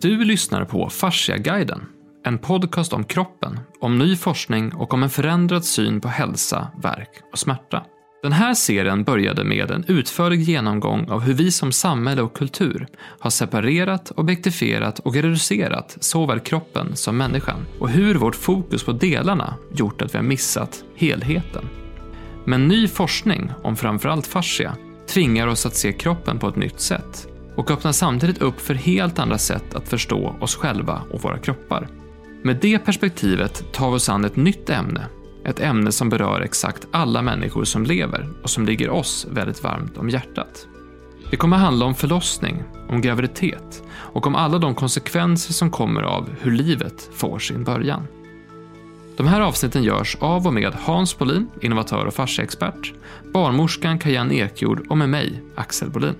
Du lyssnar på Fasciaguiden, en podcast om kroppen, om ny forskning och om en förändrad syn på hälsa, verk och smärta. Den här serien började med en utförlig genomgång av hur vi som samhälle och kultur har separerat, objektifierat och reducerat såväl kroppen som människan och hur vårt fokus på delarna gjort att vi har missat helheten. Men ny forskning om framförallt fascia tvingar oss att se kroppen på ett nytt sätt och öppnar samtidigt upp för helt andra sätt att förstå oss själva och våra kroppar. Med det perspektivet tar vi oss an ett nytt ämne. Ett ämne som berör exakt alla människor som lever och som ligger oss väldigt varmt om hjärtat. Det kommer handla om förlossning, om graviditet och om alla de konsekvenser som kommer av hur livet får sin början. De här avsnitten görs av och med Hans Bolin, innovatör och fasciaexpert, barnmorskan Kajan Ekjord och med mig, Axel Bolin.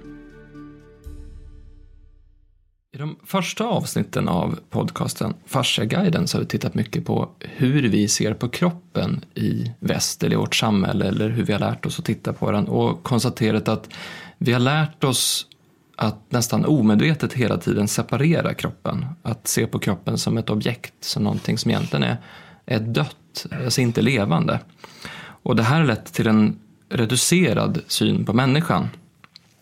I de första avsnitten av podcasten Fasciaguiden så har vi tittat mycket på hur vi ser på kroppen i väst eller i vårt samhälle eller hur vi har lärt oss att titta på den och konstaterat att vi har lärt oss att nästan omedvetet hela tiden separera kroppen. Att se på kroppen som ett objekt, som någonting som egentligen är, är dött, alltså inte levande. Och det här har lett till en reducerad syn på människan.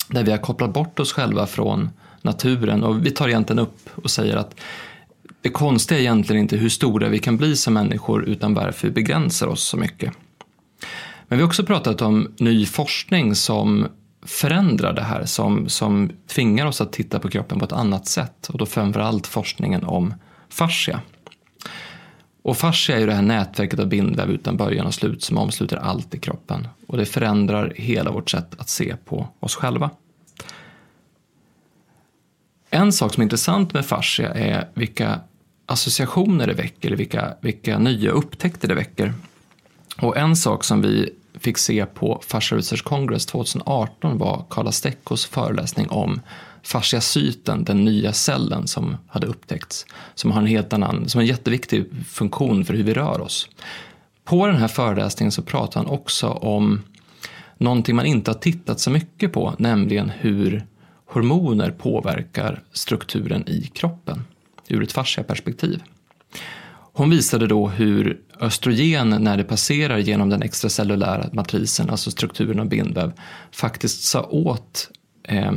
Där vi har kopplat bort oss själva från naturen. Och vi tar egentligen upp och säger att det konstiga är egentligen inte hur stora vi kan bli som människor utan varför vi begränsar oss så mycket. Men vi har också pratat om ny forskning som förändrar det här, som, som tvingar oss att titta på kroppen på ett annat sätt. Och då framförallt forskningen om fascia. Och fascia är ju det här nätverket av bindväv utan början och slut som omsluter allt i kroppen. Och det förändrar hela vårt sätt att se på oss själva. En sak som är intressant med fascia är vilka associationer det väcker, vilka, vilka nya upptäckter det väcker. Och en sak som vi fick se på Fascia Research Congress 2018 var Karla Steckos föreläsning om fasciacyten, den nya cellen som hade upptäckts, som har en helt annan, som har en jätteviktig funktion för hur vi rör oss. På den här föreläsningen så pratar han också om någonting man inte har tittat så mycket på, nämligen hur hormoner påverkar strukturen i kroppen ur ett fasciaperspektiv. Hon visade då hur östrogen när det passerar genom den extracellulära matrisen, alltså strukturen av bindväv, faktiskt sa åt eh,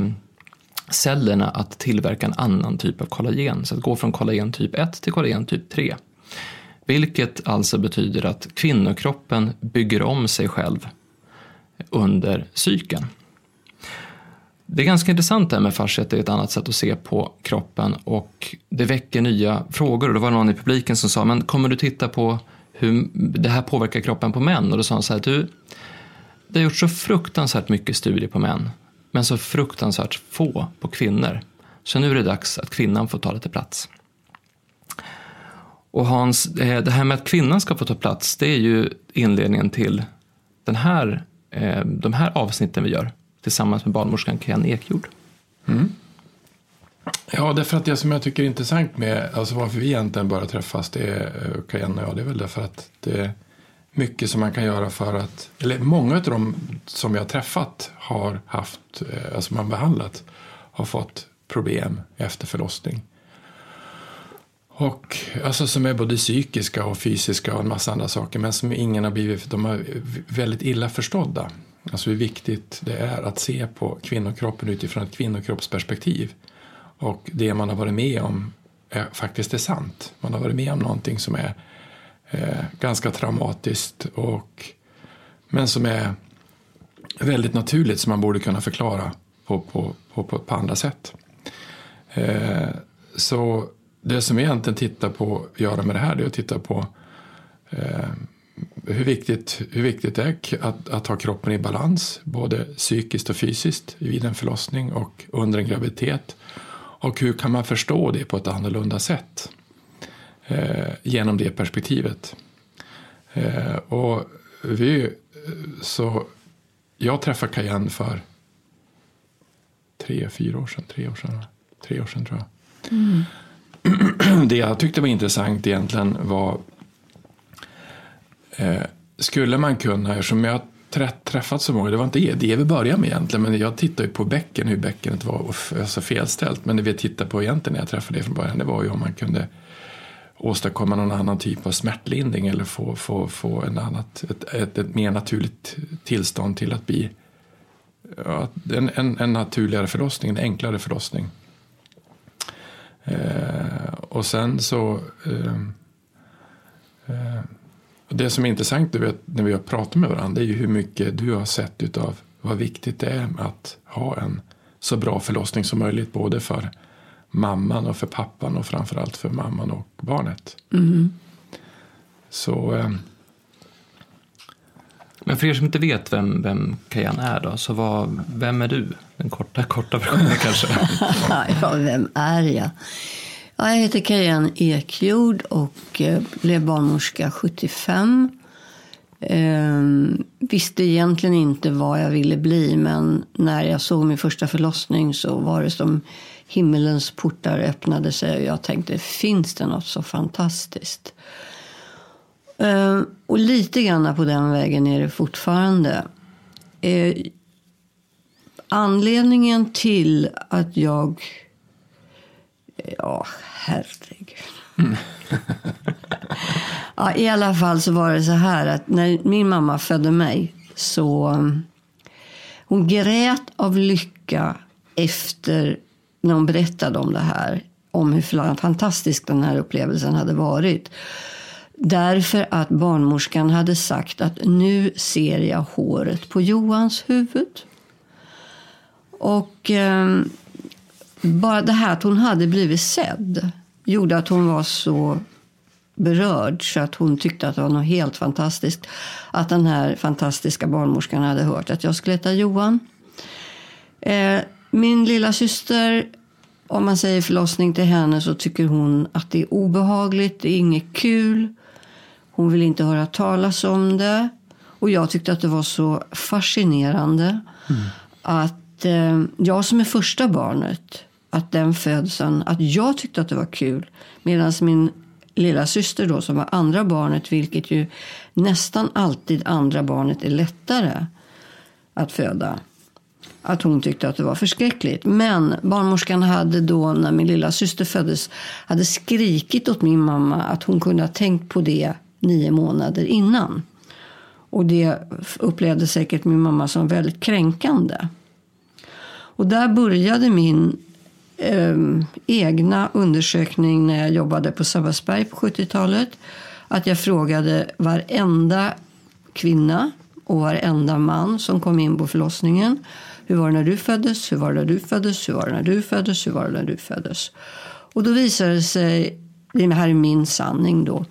cellerna att tillverka en annan typ av kollagen, så att gå från kollagen typ 1 till kollagen typ 3. Vilket alltså betyder att kvinnokroppen bygger om sig själv under cykeln. Det är ganska intressant det här med fasciet, det är ett annat sätt att se på kroppen och det väcker nya frågor. Och det var någon i publiken som sa, men kommer du titta på hur det här påverkar kroppen på män? Och då sa han så här, du, det har gjorts så fruktansvärt mycket studier på män, men så fruktansvärt få på kvinnor. Så nu är det dags att kvinnan får ta lite plats. Och Hans, eh, det här med att kvinnan ska få ta plats, det är ju inledningen till den här, eh, de här avsnitten vi gör tillsammans med barnmorskan Ken Ekjord. Mm. Ja, därför att det som jag tycker är intressant med, alltså varför vi egentligen bara träffas, det är, eh, Ken och jag, det är väl därför att det är mycket som man kan göra för att, eller många av dem som jag har träffat har haft, eh, alltså man behandlat, har fått problem efter förlossning. Och alltså som är både psykiska och fysiska och en massa andra saker men som ingen har blivit, de är väldigt illa förstådda. Alltså hur viktigt det är att se på kvinnokroppen utifrån ett kvinnokroppsperspektiv. Och det man har varit med om är, faktiskt är sant. Man har varit med om någonting som är eh, ganska traumatiskt och, men som är väldigt naturligt som man borde kunna förklara på, på, på, på, på andra sätt. Eh, så det som vi egentligen tittar på att göra med det här det är att titta på eh, hur viktigt, hur viktigt det är att, att ha kroppen i balans, både psykiskt och fysiskt vid en förlossning och under en graviditet. Och hur kan man förstå det på ett annorlunda sätt eh, genom det perspektivet. Eh, och vi, så jag träffade Cayenne för tre, fyra år sedan, tre år sedan, tre år sedan tror jag. Mm. Det jag tyckte var intressant egentligen var Eh, skulle man kunna, eftersom jag träffat så många. Det var inte det vi började med egentligen. Men jag tittade ju på bäcken, hur bäckenet var alltså felställt. Men det vi tittade på egentligen när jag träffade dig från början. Det var ju om man kunde åstadkomma någon annan typ av smärtlindring. Eller få, få, få en annat, ett, ett, ett mer naturligt tillstånd till att bli ja, en, en, en naturligare förlossning. En enklare förlossning. Eh, och sen så eh, eh, det som är intressant när vi har pratat med varandra är ju hur mycket du har sett utav vad viktigt det är att ha en så bra förlossning som möjligt både för mamman och för pappan och framförallt för mamman och barnet. Mm. Så... Eh, men för er som inte vet vem, vem Kajan är då, så vad, vem är du? Den korta, korta versionen kanske. ja, vem är jag? Jag heter Kajan Ekjord och eh, blev barnmorska 75. Ehm, visste egentligen inte vad jag ville bli men när jag såg min första förlossning så var det som himmelens portar öppnade sig och jag tänkte, finns det något så fantastiskt? Ehm, och lite grann på den vägen är det fortfarande. Ehm, anledningen till att jag Ja, herregud. Mm. ja, I alla fall så var det så här att när min mamma födde mig så mm, hon grät av lycka efter när hon berättade om det här. Om hur fantastisk den här upplevelsen hade varit. Därför att barnmorskan hade sagt att nu ser jag håret på Johans huvud. Och eh, bara det här att hon hade blivit sedd gjorde att hon var så berörd så att hon tyckte att det var något helt fantastiskt att den här fantastiska barnmorskan hade hört att jag skulle heta Johan. Eh, min lilla syster, om man säger förlossning till henne så tycker hon att det är obehagligt, det är inget kul. Hon vill inte höra talas om det. Och jag tyckte att det var så fascinerande mm. att eh, jag som är första barnet att den födseln, att jag tyckte att det var kul. Medan min lilla syster då som var andra barnet, vilket ju nästan alltid andra barnet är lättare att föda. Att hon tyckte att det var förskräckligt. Men barnmorskan hade då, när min lilla syster föddes, hade skrikit åt min mamma att hon kunde ha tänkt på det nio månader innan. Och det upplevde säkert min mamma som väldigt kränkande. Och där började min eh, egna undersökning när jag jobbade på Sabbatsberg på 70-talet. Att jag frågade varenda kvinna och varenda man som kom in på förlossningen. Hur var det när du föddes? Hur var det när du föddes? Hur var det när du föddes? Hur var det när du föddes? Och då visade det sig, det här är min sanning då,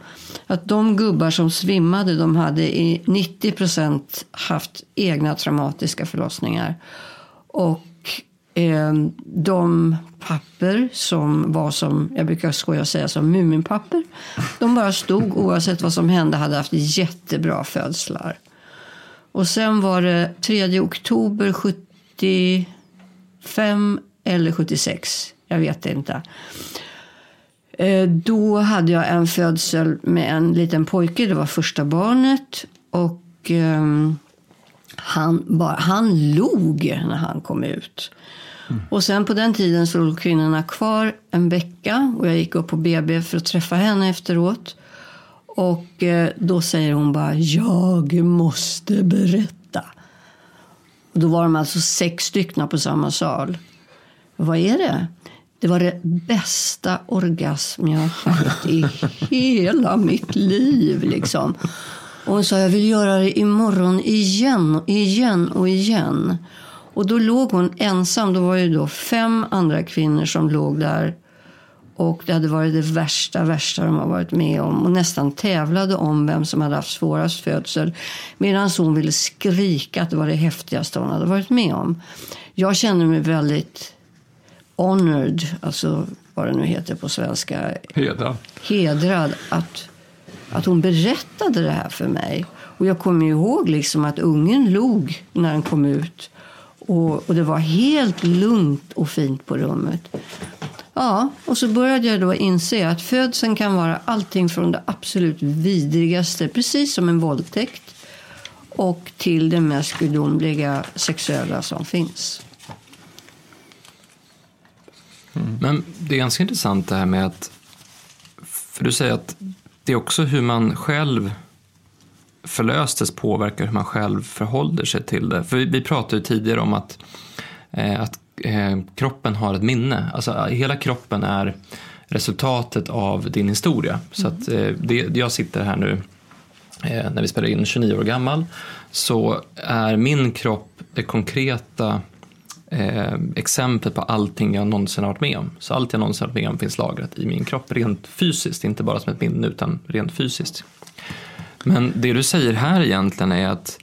att de gubbar som svimmade de hade i 90 procent haft egna traumatiska förlossningar. Och Eh, de papper som var som, jag brukar skoja säga som Muminpapper. De bara stod oavsett vad som hände, hade haft jättebra födslar. Och sen var det 3 oktober 75 eller 76, jag vet inte. Eh, då hade jag en födsel med en liten pojke, det var första barnet. Och ehm, han, bara, han log när han kom ut. Mm. Och sen på den tiden så låg kvinnorna kvar en vecka och jag gick upp på BB för att träffa henne efteråt. Och eh, då säger hon bara, jag måste berätta. Och då var de alltså sex stycken på samma sal. Vad är det? Det var det bästa orgasm jag har haft i hela mitt liv. Liksom. Och hon sa, jag vill göra det imorgon igen, igen och igen. Och då låg hon ensam. Då var det då fem andra kvinnor som låg där. Och det hade varit det värsta, värsta de har varit med om. Och nästan tävlade om vem som hade haft svårast födsel. Medan hon ville skrika att det var det häftigaste hon hade varit med om. Jag känner mig väldigt honored, alltså vad det nu heter på svenska. Hedrad. Hedrad att, att hon berättade det här för mig. Och jag kommer ihåg liksom att ungen log när den kom ut. Och, och, det var helt lugnt och fint på rummet. Ja, och så började jag då inse att födseln kan vara allting från det absolut vidrigaste, precis som en våldtäkt. och till det mest gudomliga sexuella som finns. Mm. Men det är ganska intressant det här med att, för du säger att det är också hur man själv förlöstes påverkar hur man själv förhåller sig till det. För vi, vi pratade ju tidigare om att, eh, att eh, kroppen har ett minne. Alltså hela kroppen är resultatet av din historia. Så att eh, det, jag sitter här nu eh, när vi spelar in 29 år gammal så är min kropp det konkreta eh, exempel på allting jag någonsin har varit med om. Så allt jag någonsin har varit med om finns lagrat i min kropp rent fysiskt, inte bara som ett minne utan rent fysiskt. Men det du säger här egentligen är att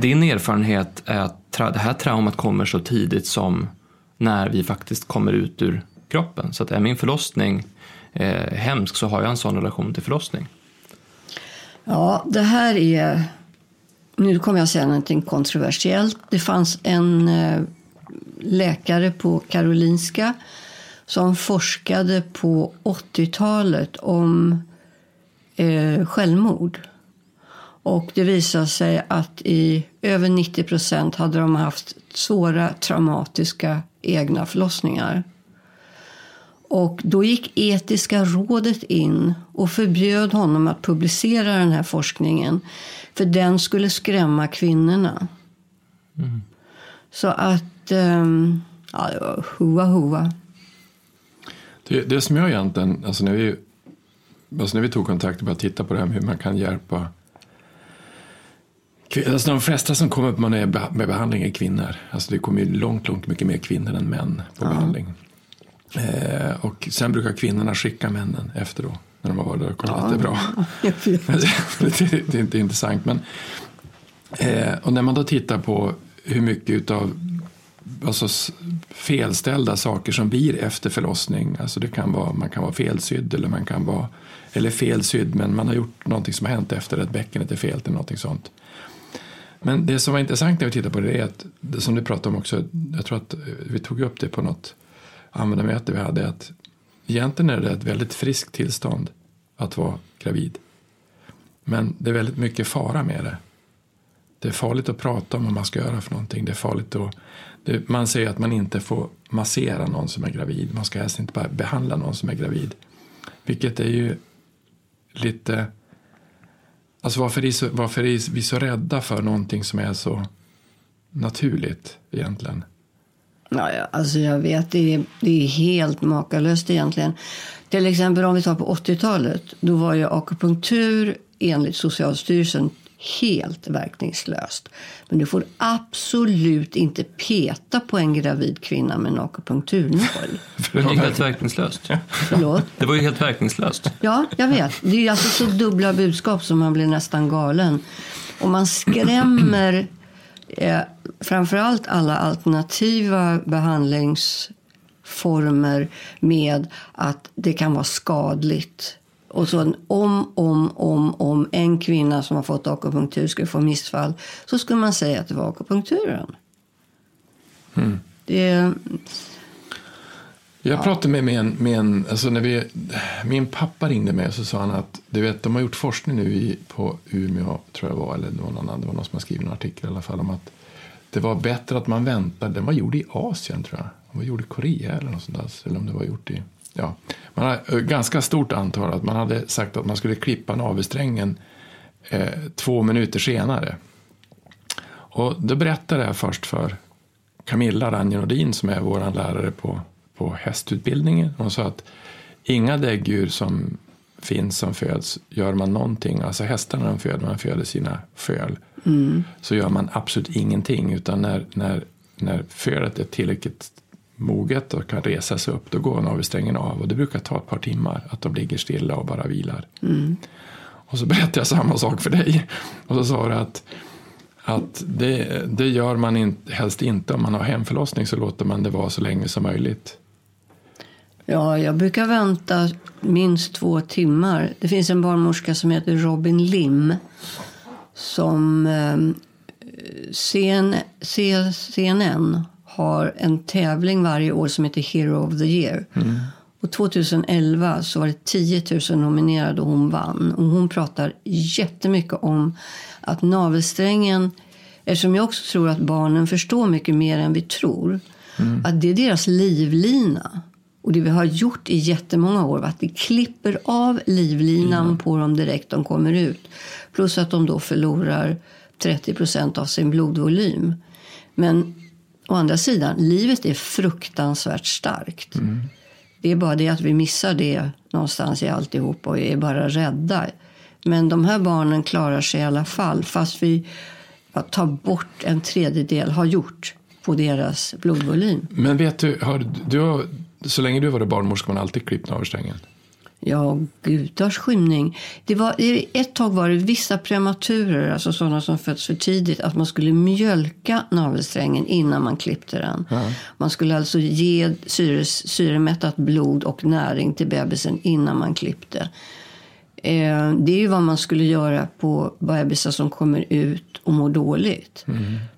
din erfarenhet är att det här traumat kommer så tidigt som när vi faktiskt kommer ut ur kroppen. Så att är min förlossning eh, hemsk så har jag en sån relation till förlossning. Ja, det här är... Nu kommer jag säga någonting kontroversiellt. Det fanns en eh, läkare på Karolinska som forskade på 80-talet om eh, självmord. Och det visade sig att i över 90 procent hade de haft svåra traumatiska egna förlossningar. Och då gick Etiska rådet in och förbjöd honom att publicera den här forskningen. För den skulle skrämma kvinnorna. Mm. Så att, um, ja, det var hoa hoa. Det, det som jag egentligen, alltså när vi, alltså när vi tog kontakt och började titta på det här med hur man kan hjälpa Alltså de flesta som kommer med behandling är kvinnor. Alltså det kommer långt, långt mycket mer kvinnor än män på ja. behandling. Eh, och sen brukar kvinnorna skicka männen efter då. När de har varit där och kollat ja. att det är bra. det, det, är inte intressant. Men, eh, och när man då tittar på hur mycket av alltså, felställda saker som blir efter förlossning. Alltså det kan vara, man kan vara felsydd eller man kan vara eller felsydd men man har gjort någonting som har hänt efter att bäckenet är fel eller någonting sånt. Men det som var intressant när vi tittade på det är att, det som du pratade om också, jag tror att eh, vi tog upp det på något användarmöte vi hade, att egentligen är det ett väldigt friskt tillstånd att vara gravid. Men det är väldigt mycket fara med det. Det är farligt att prata om vad man ska göra för någonting. Det är farligt att, det, man säger att man inte får massera någon som är gravid. Man ska helst inte bara behandla någon som är gravid. Vilket är ju lite Alltså varför är, så, varför är vi så rädda för någonting som är så naturligt egentligen? Ja, alltså jag vet, det är, det är helt makalöst egentligen. Till exempel om vi tar på 80-talet, då var ju akupunktur enligt Socialstyrelsen helt verkningslöst. Men du får absolut inte peta på en gravid kvinna med en akupunkturnål. det var helt verkningslöst. Förlåt? Det var ju helt verkningslöst. Ja, jag vet. Det är alltså så dubbla budskap som man blir nästan galen. Och man skrämmer eh, framförallt alla alternativa behandlingsformer med att det kan vara skadligt och så om, om, om, om en kvinna som har fått akupunktur skulle få missfall så skulle man säga att det var akupunkturen. Mm. Det, jag pratade med, med en, med en alltså när vi, min pappa ringde mig och så sa han att du vet, de har gjort forskning nu i, på Umeå, tror jag var, eller det var någon annan, det var någon som har skrivit en artikel i alla fall om att det var bättre att man väntade, den var gjord i Asien tror jag, den var gjord i Korea eller något sånt där, eller om det var gjort i ja, man har ganska stort antal att man hade sagt att man skulle klippa navelsträngen eh, två minuter senare. Och då berättade jag först för Camilla Ranjenodin som är vår lärare på, på hästutbildningen. Hon sa att inga däggdjur som finns som föds gör man någonting, alltså hästarna de föder, man föder sina föl, mm. så gör man absolut ingenting utan när, när, när fölet är tillräckligt moget och kan resa sig upp, då går navelsträngen av. Och det brukar ta ett par timmar att de ligger stilla och bara vilar. Mm. Och så berättade jag samma sak för dig. Och så sa du att, att det, det gör man in, helst inte om man har hemförlossning så låter man det vara så länge som möjligt. Ja, jag brukar vänta minst två timmar. Det finns en barnmorska som heter Robin Lim som eh, CN, CNN har en tävling varje år som heter Hero of the Year. Mm. Och 2011 så var det 10 000 nominerade och hon vann. Och hon pratar jättemycket om att navelsträngen, eftersom jag också tror att barnen förstår mycket mer än vi tror, att det är deras livlina. Och det vi har gjort i jättemånga år var att vi klipper av livlinan på dem direkt de kommer ut. Plus att de då förlorar 30 procent av sin blodvolym. Men å andra sidan, livet är fruktansvärt starkt. Det är bara det att vi missar det någonstans i alltihop och är bara rädda. Men de här barnen klarar sig i alla fall fast vi tar bort en tredjedel, har gjort, på deras blodvolym. Men vet du, har, du har, så länge du varit barnmorska har man alltid klippt navelsträngen? Ja, gudars skymning. Det var, ett tag var det vissa prematurer, alltså sådana som föds för tidigt, att man skulle mjölka navelsträngen innan man klippte den. Man skulle alltså ge syres, syremättat blod och näring till bebisen innan man klippte. Eh, det är ju vad man skulle göra på bebisar som kommer ut och mår dåligt.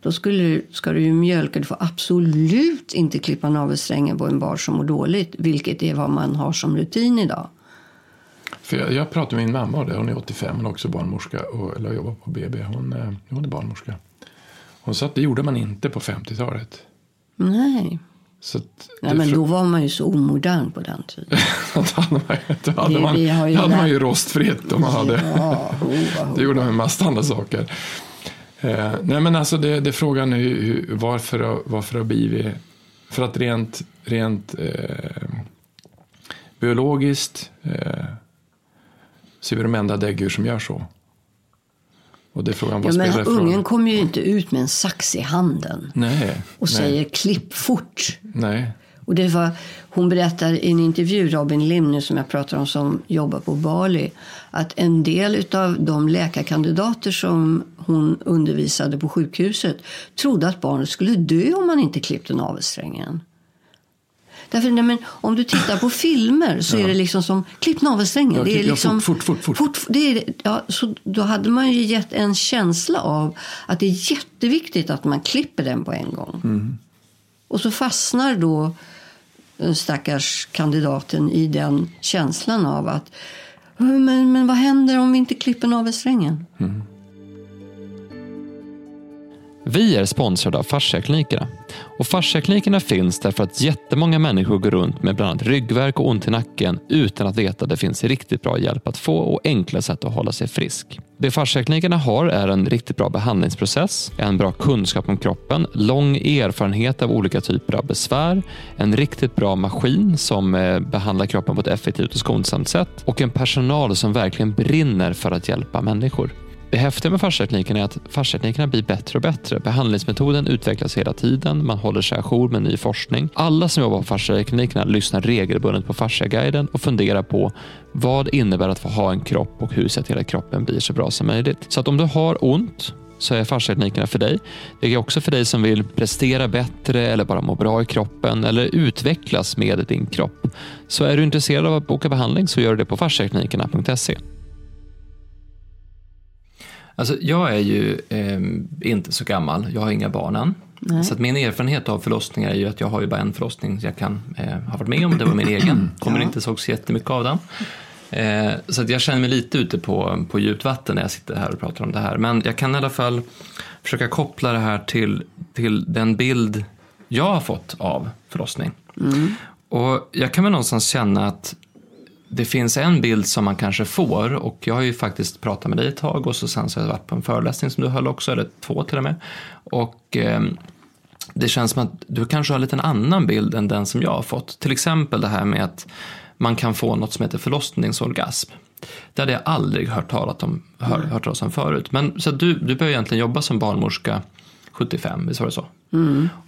Då skulle, du- ska du ju mjölka. Du får absolut inte klippa navelsträngen på en barn som mår dåligt. Vilket är vad man har som rutin idag. För jag, jag pratade med min mamma, och det, hon är 85, hon är också barnmorska, och, eller jobbar på BB. Hon, eh, hon är barnmorska. Hon sa att det gjorde man inte på 50-talet. Nej. Så Nej, det men då var man ju så omodern på den tiden. då hade man, då hade Vi- man, ju då hade man ju rostfritt. Om man hade, Ja, hova, hova. det gjorde man med massa andra saker. Eh, nej men alltså det, det frågan är hur, varför, varför har blivit... För att rent, rent eh, biologiskt eh, så är vi de enda däggdjur som gör så. Och det är frågan, vad Ja, men ungen kommer ju inte ut med en sax i handen Nej, och nej, säger klipp fort. nej. Och det var, hon berättar i en intervju, Robin Lim nu som jag pratar om, som jobbar på Bali, att en del av de läkarkandidater som hon undervisade på sjukhuset trodde att barnet skulle dö om man inte klippte navelsträngen. Därför, nej, men, om du tittar på filmer så är det liksom som klipp navelsträngen. Ja, det är ja, liksom, fort, fort, fort, fort. det är, ja, så då hade man ju gett en känsla av att det är jätteviktigt att man klipper den på en gång. Mm. Och så fastnar då den stackars kandidaten i den känslan av att men, men vad händer om vi inte klipper navelsträngen? Vi är sponsrade av Fasciaklinikerna. Och Fasciaklinikerna finns därför att jättemånga människor går runt med bland annat ryggvärk och ont i nacken utan att veta att det finns riktigt bra hjälp att få och enkla sätt att hålla sig frisk. Det Fasciaklinikerna har är en riktigt bra behandlingsprocess, en bra kunskap om kroppen, lång erfarenhet av olika typer av besvär, en riktigt bra maskin som eh, behandlar kroppen på ett effektivt och skonsamt sätt och en personal som verkligen brinner för att hjälpa människor. Det häftiga med fasciaklinikerna är att fasciaklinikerna blir bättre och bättre. Behandlingsmetoden utvecklas hela tiden, man håller sig ajour med ny forskning. Alla som jobbar på fasciaklinikerna lyssnar regelbundet på Fasciaguiden och funderar på vad det innebär att få ha en kropp och hur ser till att kroppen blir så bra som möjligt. Så att om du har ont så är fasciaklinikerna för dig. Det är också för dig som vill prestera bättre eller bara må bra i kroppen eller utvecklas med din kropp. Så är du intresserad av att boka behandling så gör du det på fasciaklinikerna.se. Alltså, jag är ju eh, inte så gammal, jag har inga barn än. Nej. Så min erfarenhet av förlossningar är ju att jag har ju bara en förlossning jag kan eh, ha varit med om, det var min egen. Kommer Ja. inte ihåg så jättemycket av den. Eh, så att jag känner mig lite ute på, på djupt vatten när jag sitter här och pratar om det här. Men jag kan i alla fall försöka koppla det här till, till den bild jag har fått av förlossning. Och jag kan väl någonstans känna att det finns en bild som man kanske får och jag har ju faktiskt pratat med dig ett tag och så sen så har jag varit på en föreläsning som du höll också, eller två till och med. Och eh, det känns som att du kanske har en liten annan bild än den som jag har fått. Till exempel det här med att man kan få något som heter förlossningsorgasm. Det hade jag aldrig hört talat om, hör, hört talas om förut. Men så du, du började egentligen jobba som barnmorska 75, visst var det så?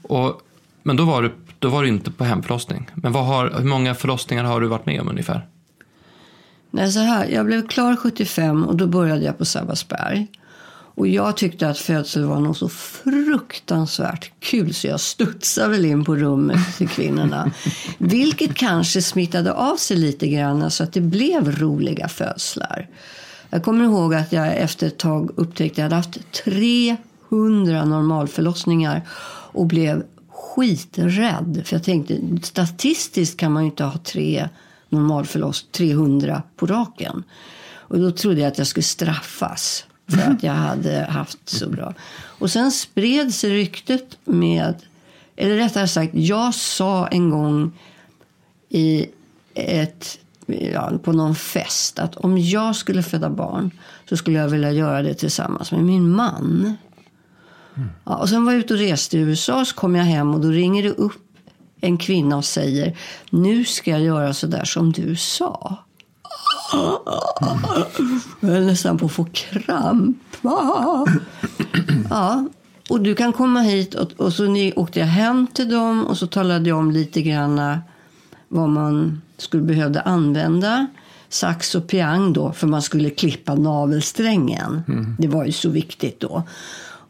Och, men då var, du, då var du inte på hemförlossning. Men vad har, hur många förlossningar har du varit med om ungefär? Nej, så här, jag blev klar 75 och då började jag på Sabbatsberg. Och jag tyckte att födsel var något så fruktansvärt kul så jag studsade väl in på rummet till kvinnorna. Vilket kanske smittade av sig lite grann så att det blev roliga födslar. Jag kommer ihåg att jag efter ett tag upptäckte att jag hade haft 300 normalförlossningar och blev skiträdd. För jag tänkte, statistiskt kan man ju inte ha tre normalförloss, 300 på raken. Och då trodde jag att jag skulle straffas för att jag hade haft så bra. Och sen spred sig ryktet med, eller rättare sagt, jag sa en gång i ett, ja, på någon fest att om jag skulle föda barn så skulle jag vilja göra det tillsammans med min man. Ja, och sen var jag ute och reste i USA, så kom jag hem och då ringer det upp en kvinna och säger nu ska jag göra så där som du sa. Jag höll nästan på att få kramp. Ja, och du kan komma hit och, och så ni, åkte jag hem till dem och så talade jag om lite grann vad man skulle behövde använda. Sax och piang då, för man skulle klippa navelsträngen. Mm. Det var ju så viktigt då.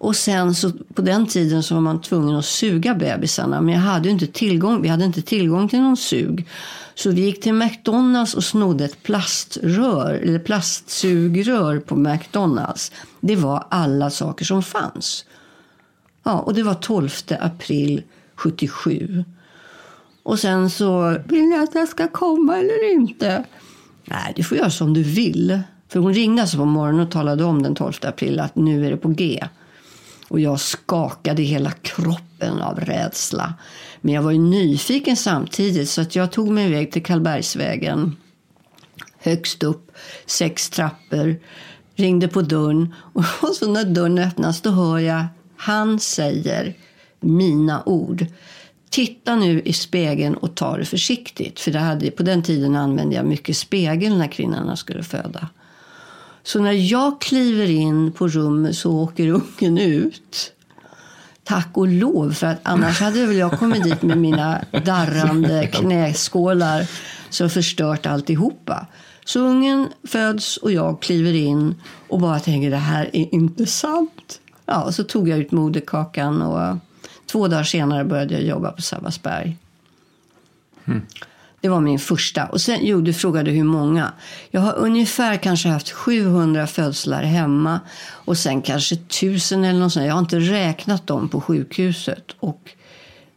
Och sen så på den tiden så var man tvungen att suga bebisarna. Men jag hade inte tillgång, vi hade inte tillgång till någon sug. Så vi gick till McDonalds och snodde ett plaströr, eller plastsugrör på McDonalds. Det var alla saker som fanns. Ja, och det var 12 april 77. Och sen så, vill ni att jag ska komma eller inte? Nej, du får göra som du vill. För hon ringde alltså på morgonen och talade om den 12 april att nu är det på G. Och jag skakade hela kroppen av rädsla. Men jag var ju nyfiken samtidigt så att jag tog mig iväg till Karlbergsvägen. Högst upp, sex trappor. Ringde på dörren och så när dörren öppnas då hör jag han säger mina ord. Titta nu i spegeln och ta det försiktigt. För det hade, på den tiden använde jag mycket spegel när kvinnorna skulle föda. Så när jag kliver in på rummet så åker ungen ut. Tack och lov, för att annars hade väl jag kommit dit med mina darrande knäskålar så förstört alltihopa. Så ungen föds och jag kliver in och bara tänker det här är inte sant. Ja, så tog jag ut moderkakan och två dagar senare började jag jobba på Sabbatsberg. Mm. Det var min första. Och sen, jo, du frågade hur många. Jag har ungefär kanske haft 700 födslar hemma och sen kanske 1000 eller något sånt. Jag har inte räknat dem på sjukhuset. Och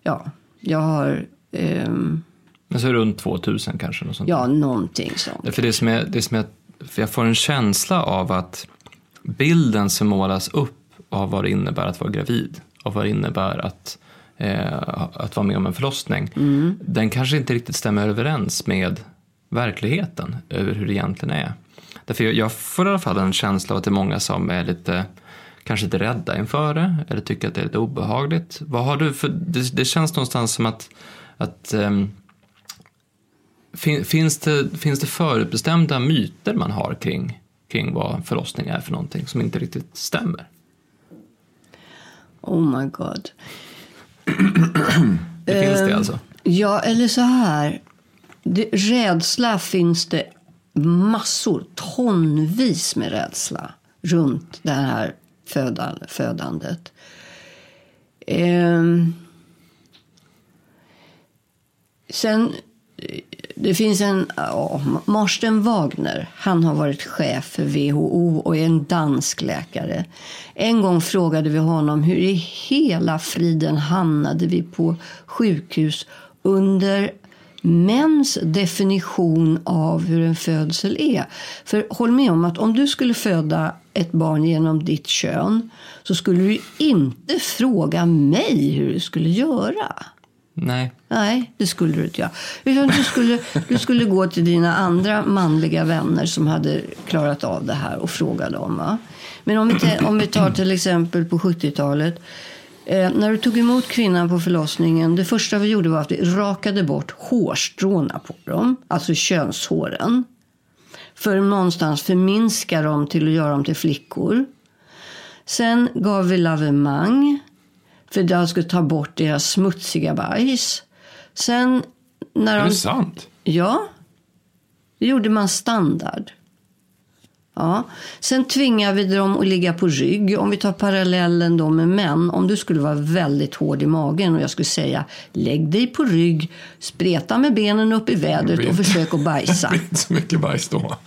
ja, jag har... Um... Men så runt 2000 kanske? Något sånt. Ja, någonting sånt. För det som är, det som är, för jag får en känsla av att bilden som målas upp av vad det innebär att vara gravid och vad det innebär att eh, att vara med om en förlossning, mm. den kanske inte riktigt stämmer överens med verkligheten över hur det egentligen är. Därför jag, jag får i alla fall en känsla av att det är många som är lite kanske lite rädda inför det eller tycker att det är lite obehagligt. Vad har du för, det, det känns någonstans som att, att um, fin, finns, det, finns det förutbestämda myter man har kring, kring vad förlossning är för någonting som inte riktigt stämmer? Oh my god. det finns det alltså? Ja, eller så här. Det, rädsla finns det massor, tonvis med rädsla runt det här födan, födandet. Um, sen det finns en, ja, Marsten Wagner, han har varit chef för WHO och är en dansk läkare. En gång frågade vi honom hur i hela friden hamnade vi på sjukhus under mäns definition av hur en födsel är. För håll med om att om du skulle föda ett barn genom ditt kön så skulle du inte fråga mig hur du skulle göra. Nej. Nej, det skulle du inte göra. Utan du skulle, du skulle gå till dina andra manliga vänner som hade klarat av det här och fråga dem. Va? Men om vi, om vi tar till exempel på 70-talet. Eh, när du tog emot kvinnan på förlossningen, det första vi gjorde var att vi rakade bort hårstråna på dem, alltså könshåren. För någonstans förminska dem till att göra dem till flickor. Sen gav vi lavemang för jag skulle ta bort deras smutsiga bajs. Sen när är de... det sant? Ja. Det gjorde man standard. Ja. Sen tvingar vi dem att ligga på rygg. Om vi tar parallellen då med män. Om du skulle vara väldigt hård i magen och jag skulle säga lägg dig på rygg, spreta med benen upp i vädret och försök att bajsa. Det blir inte så mycket bajs då.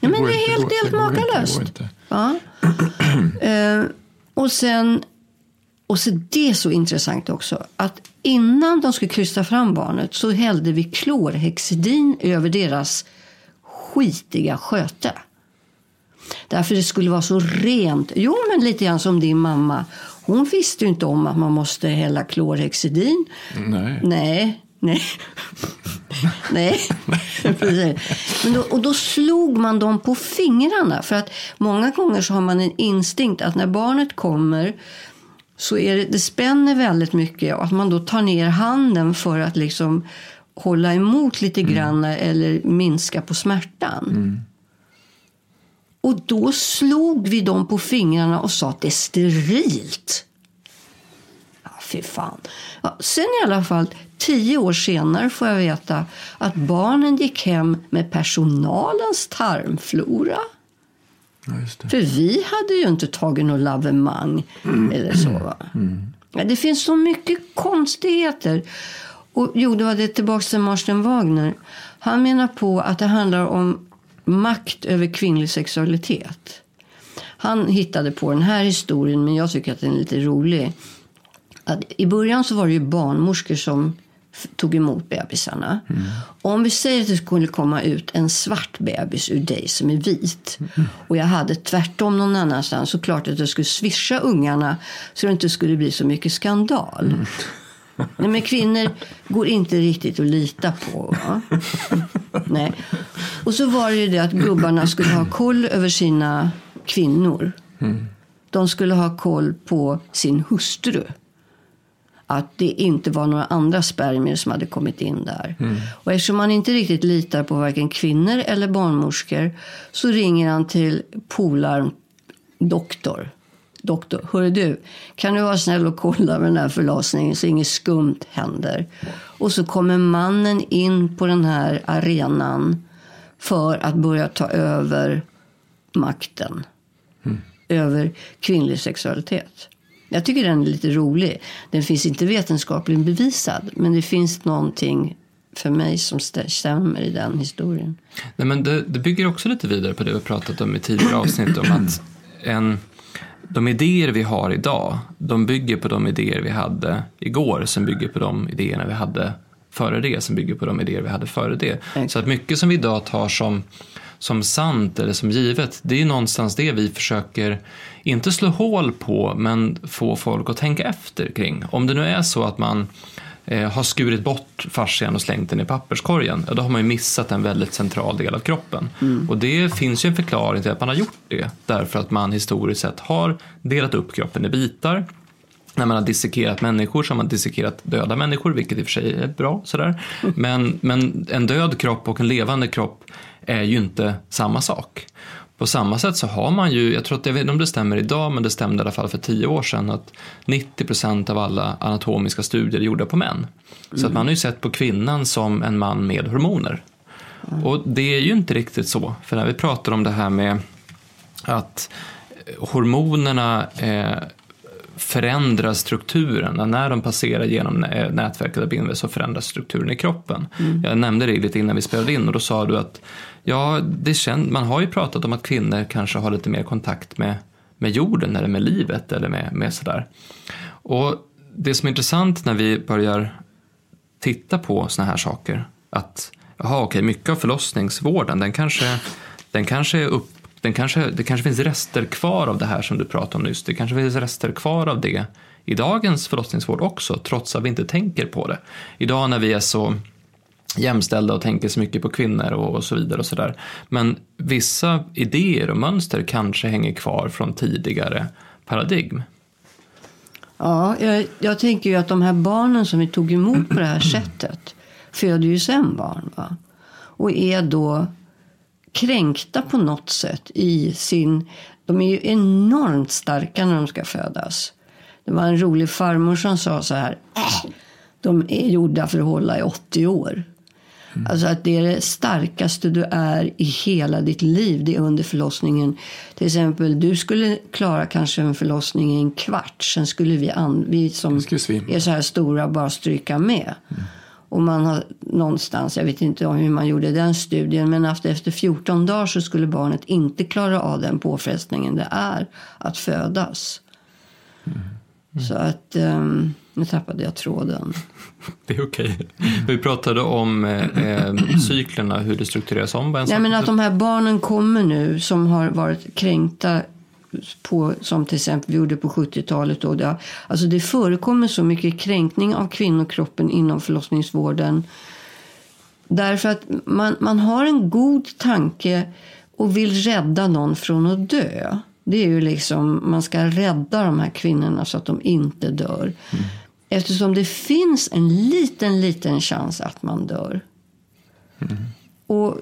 Ja, men det är helt, helt makalöst. Ja. uh, och sen och så det är så intressant också att innan de skulle krysta fram barnet så hällde vi klorhexidin över deras skitiga sköte. Därför det skulle vara så rent. Jo, men lite grann som din mamma. Hon visste ju inte om att man måste hälla klorhexidin. Nej. Nej, nej. nej. Men då, och då slog man dem på fingrarna. För att många gånger så har man en instinkt att när barnet kommer så är det, det spänner väldigt mycket och att man då tar ner handen för att liksom hålla emot lite grann eller minska på smärtan. Och då slog vi dem på fingrarna och sa att det är sterilt. Ja, fy fan. Ja, sen i alla fall, tio år senare får jag veta att barnen gick hem med personalens tarmflora. Ja, just det. För vi hade ju inte tagit något lavemang eller så. Va? Ja, det finns så mycket konstigheter. Och jo, det var det tillbaka till Marsten Wagner. Han menar på att det handlar om makt över kvinnlig sexualitet. Han hittade på den här historien, men jag tycker att den är lite rolig. Att I början så var det ju barnmorskor som tog emot bebisarna. Om vi säger att det skulle komma ut en svart bebis ur dig som är vit och jag hade tvärtom någon annanstans så klart att jag skulle swisha ungarna så det inte skulle bli så mycket skandal. Nej, men kvinnor går inte riktigt att lita på. Va? Nej. Och så var det ju det att gubbarna skulle ha koll över sina kvinnor. De skulle ha koll på sin hustru. Att det inte var några andra spermier som hade kommit in där. Och eftersom man inte riktigt litar på varken kvinnor eller barnmorskor så ringer han till polaren doktor. Doktor, hörru du, kan du vara snäll och kolla med den här förlossningen så inget skumt händer? Och så kommer mannen in på den här arenan för att börja ta över makten över kvinnlig sexualitet. Jag tycker den är lite rolig. Den finns inte vetenskapligt bevisad, men det finns någonting för mig som stä- stämmer i den historien. Nej, men det, det bygger också lite vidare på det vi pratat om i tidigare avsnitt om att en, de idéer vi har idag, de bygger på de idéer vi hade igår som bygger på de idéerna vi hade före det, som bygger på de idéer vi hade före det. Exakt. Så att mycket som vi idag tar som, som sant eller som givet, det är ju någonstans det vi försöker, inte slå hål på, men få folk att tänka efter kring. Om det nu är så att man eh, har skurit bort fascian och slängt den i papperskorgen, ja, då har man ju missat en väldigt central del av kroppen. Och det finns ju en förklaring till att man har gjort det, därför att man historiskt sett har delat upp kroppen i bitar. När man har dissekerat människor så har man dissekerat döda människor, vilket i och för sig är bra. Sådär. Men, men en död kropp och en levande kropp är ju inte samma sak. På samma sätt så har man ju, jag tror att, jag vet inte om det stämmer idag, men det stämde i alla fall för tio år sedan, att 90% av alla anatomiska studier är gjorda på män. Så att man har ju sett på kvinnan som en man med hormoner. Och det är ju inte riktigt så, för när vi pratar om det här med att hormonerna eh, förändrar strukturen. När de passerar genom nä- nätverket av bindväv så förändras strukturen i kroppen. Jag nämnde det lite innan vi spelade in och då sa du att ja, det känd, man har ju pratat om att kvinnor kanske har lite mer kontakt med, med jorden eller med livet eller med, med sådär. Och det som är intressant när vi börjar titta på såna här saker, att jaha, okej, mycket av förlossningsvården, den kanske, den kanske är upp den kanske, det kanske finns rester kvar av det här som du pratade om nyss. Det kanske finns rester kvar av det i dagens förlossningsvård också, trots att vi inte tänker på det. Idag när vi är så jämställda och tänker så mycket på kvinnor och, och så vidare och sådär. Men vissa idéer och mönster kanske hänger kvar från tidigare paradigm. Ja, jag, jag tänker ju att de här barnen som vi tog emot på det här sättet föder ju sen barn. Va? Och är då kränkta på något sätt i sin... De är ju enormt starka när de ska födas. Det var en rolig farmor som sa så här. Äh, de är gjorda för att hålla i 80 år. Alltså att det är det starkaste du är i hela ditt liv. Det är under förlossningen. Till exempel, du skulle klara kanske en förlossning i en kvart. Sen skulle vi, an, vi som Vi är så här stora bara stryka med. Och man har någonstans, jag vet inte om hur man gjorde den studien, men efter, efter 14 dagar så skulle barnet inte klara av den påfrestningen det är att födas. Så att, ehm, Nu tappade jag tråden. Det är okej. Vi pratade om eh, eh, cyklerna, hur det struktureras om. Nej, men att de här barnen kommer nu som har varit kränkta på, som till exempel vi gjorde på 70-talet. Då, det, alltså det förekommer så mycket kränkning av kvinnokroppen inom förlossningsvården. Därför att man, man har en god tanke och vill rädda någon från att dö. Det är ju liksom, man ska rädda de här kvinnorna så att de inte dör. Eftersom det finns en liten, liten chans att man dör. Och eh,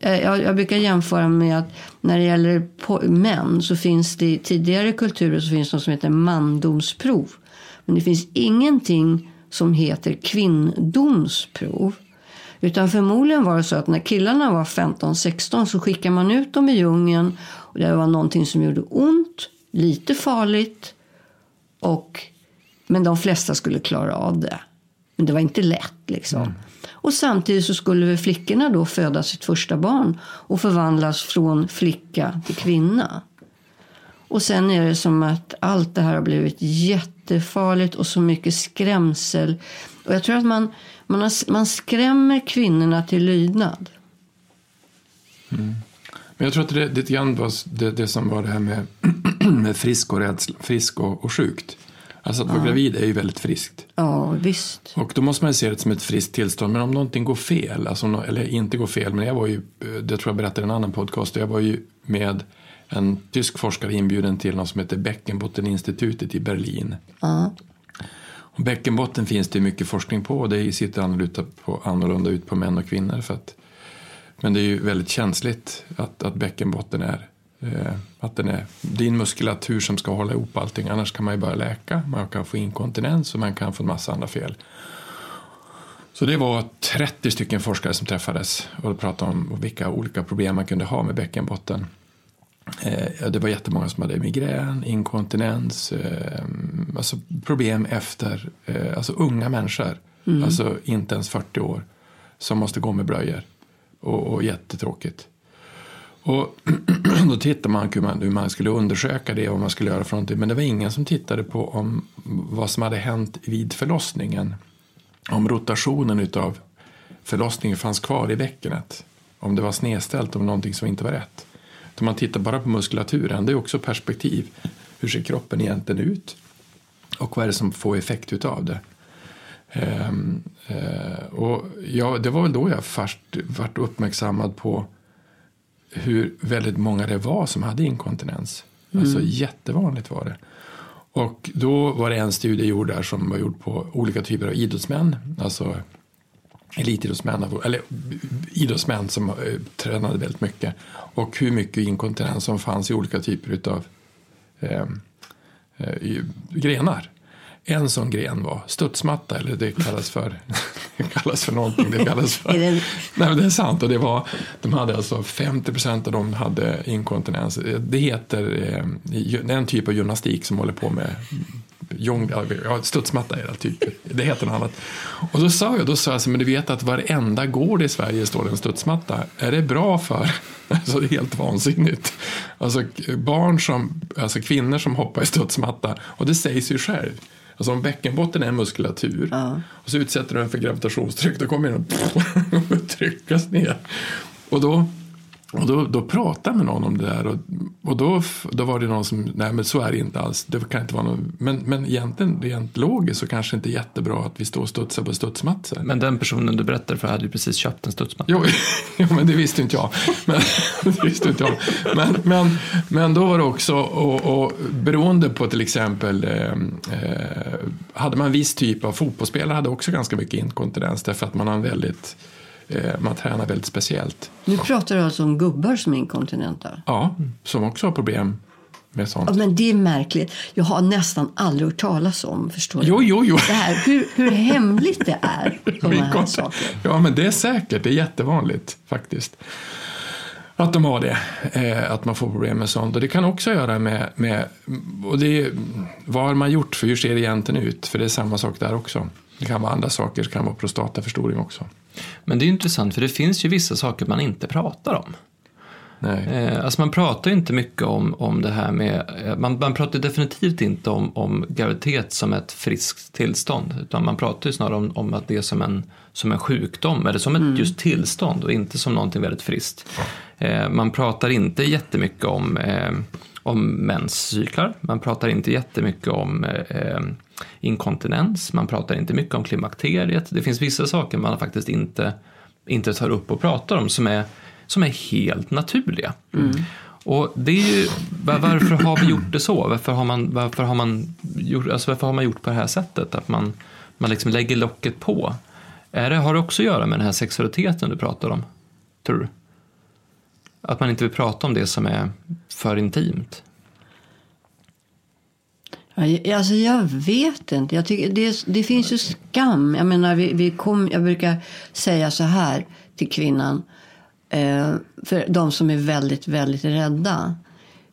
Eh, jag, jag brukar jämföra med att när det gäller män så finns det i tidigare kulturer så finns det något som heter mandomsprov. Men det finns ingenting som heter kvinndomsprov. Utan förmodligen var det så att när killarna var 15-16 så skickade man ut dem i djungeln. Och det var någonting som gjorde ont, lite farligt. Och, men de flesta skulle klara av det. Men det var inte lätt liksom. Mm. Och samtidigt så skulle väl flickorna då föda sitt första barn och förvandlas från flicka till kvinna. Och sen är det som att allt det här har blivit jättefarligt och så mycket skrämsel. Och jag tror att man, man, har, man skrämmer kvinnorna till lydnad. Mm. Men jag tror att det lite grann var det, det som var det här med, med frisk och rädsla, frisk och, och sjukt. Alltså att vara gravid är ju väldigt friskt. Ja, visst. Och då måste man ju se det som ett friskt tillstånd. Men om någonting går fel, alltså, eller inte går fel, men jag var ju, det tror jag berättade i en annan podcast, jag var ju med en tysk forskare inbjuden till något som heter Beckenbotteninstitutet i Berlin. Ja. Och bäckenbotten finns det mycket forskning på och det sitter annorlunda, på, annorlunda ut på män och kvinnor. För att, men det är ju väldigt känsligt att, att bäckenbotten är, eh, att den är din muskulatur som ska hålla ihop allting. Annars kan man ju börja läka, man kan få inkontinens och man kan få en massa andra fel. Så det var 30 stycken forskare som träffades och pratade om vilka olika problem man kunde ha med bäckenbotten. Eh, det var jättemånga som hade migrän, inkontinens, eh, alltså problem efter, eh, alltså unga människor, alltså inte ens 40 år, som måste gå med blöjor. Och, och jättetråkigt. Och då tittade man hur, man hur man skulle undersöka det och vad man skulle göra för någonting. Men det var ingen som tittade på om vad som hade hänt vid förlossningen. Om rotationen utav förlossningen fanns kvar i bäckenet. Om det var snedställt, om någonting som inte var rätt. Utan man tittar bara på muskulaturen. Det är också perspektiv. Hur ser kroppen egentligen ut? Och vad är det som får effekt utav det? Ehm, eh, och ja, det var väl då jag först vart uppmärksammad på hur väldigt många det var som hade inkontinens. Alltså jättevanligt var det. Och då var det en studie gjord där som var gjord på olika typer av idrottsmän. Alltså elitidrottsmän, eller idrottsmän som eh, tränade väldigt mycket. Och hur mycket inkontinens som fanns i olika typer av eh, eh, grenar. En sån gren var studsmatta, eller det kallas för, det kallas för någonting. Det kallas för, nej, men det är sant. Och det var, de hade alltså 50 procent av dem hade inkontinens. Det heter eh, en typ av gymnastik som håller på med jong, ja, studsmatta är det typ. Det heter något annat. Och då sa jag, då sa jag så, men du vet att varenda gård i Sverige står det en studsmatta. Är det bra för? Alltså det är helt vansinnigt. Alltså barn som, alltså kvinnor som hoppar i studsmatta. Och det sägs ju själv. Alltså om bäckenbotten är muskulatur och så utsätter du den för gravitationstryck då kommer den att tryckas ner. Och då, och då, då pratade jag med någon om det där och, och då, då var det någon som, nej men så är det inte alls. Det kan inte vara någon, men, men egentligen rent logiskt så kanske inte jättebra att vi står och studsar på studsmattor. Men den personen du berättade för hade ju precis köpt en studsmatta. Jo, jo, men det visste inte jag. Men, det visste inte jag. Men, men, men då var det också, och, och beroende på till exempel, eh, eh, hade man en viss typ av fotbollsspelare hade också ganska mycket inkontinens därför att man har en väldigt, man tränar väldigt speciellt. Nu pratar du alltså om gubbar som är inkontinenta. Ja, som också har problem med sånt. Ja, men det är märkligt. Jag har nästan aldrig hört talas om, förstår? Jo, jo, jo. Det här, hur, hur hemligt det är, sådana här saker. Ja, men det är säkert. Det är jättevanligt faktiskt. Att de har det, eh, att man får problem med sånt. Och det kan också göra med, med och det är, vad har man gjort för hur ser det egentligen ut? För det är samma sak där också. Det kan vara andra saker, det kan vara prostataförstoring också. Men det är intressant för det finns ju vissa saker man inte pratar om. Eh, alltså man pratar inte mycket om, om det här med, eh, man, man pratar definitivt inte om, om graviditet som ett friskt tillstånd. Utan man pratar ju snarare om, om att det är som en, som en sjukdom eller som ett mm. just tillstånd och inte som någonting väldigt friskt. Eh, man pratar inte jättemycket om, eh, om menscyklar, man pratar inte jättemycket om eh, inkontinens, man pratar inte mycket om klimakteriet. Det finns vissa saker man faktiskt inte, inte tar upp och pratar om som är som är helt naturliga. Mm. Och det är ju, varför har vi gjort det så? Varför har man, varför har man, gjort, alltså varför har man gjort på det här sättet? Att man, man liksom lägger locket på. Är det, har det också att göra med den här sexualiteten du pratar om? Tror du? Att man inte vill prata om det som är för intimt? Alltså jag vet inte. Jag tycker det, det finns ju skam. Jag menar, vi, vi kom, jag brukar säga så här till kvinnan. Eh, för de som är väldigt, väldigt rädda.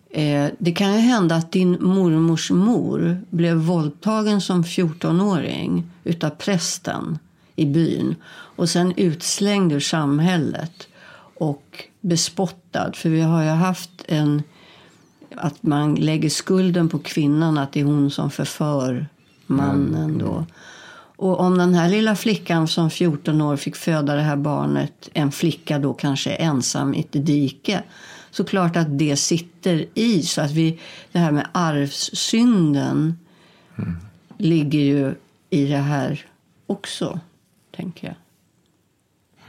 Eh, det kan ju hända att din mormors mor blev våldtagen som 14-åring utav prästen i byn och sen utslängd ur samhället och bespottad. För vi har ju haft en att man lägger skulden på kvinnan att det är hon som förför mannen då. Och om den här lilla flickan som 14 år fick föda det här barnet, en flicka då kanske ensam i ett dike, så klart att det sitter i. Så att vi, det här med arvssynden mm. ligger ju i det här också, tänker jag.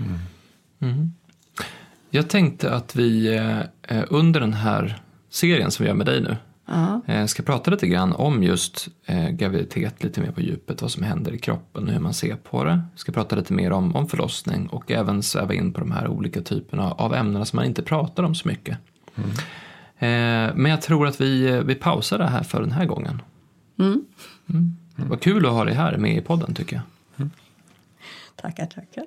Mm. Mm. Jag tänkte att vi eh, under den här serien som vi gör med dig nu Uh-huh. Ska prata lite grann om just eh, graviditet lite mer på djupet, vad som händer i kroppen och hur man ser på det. Vi ska prata lite mer om, om förlossning och även sväva in på de här olika typerna av ämnen som man inte pratar om så mycket. Mm. Eh, men jag tror att vi, vi pausar det här för den här gången. Mm. Mm. Vad kul att ha dig här med i podden tycker jag. Tackar, tackar.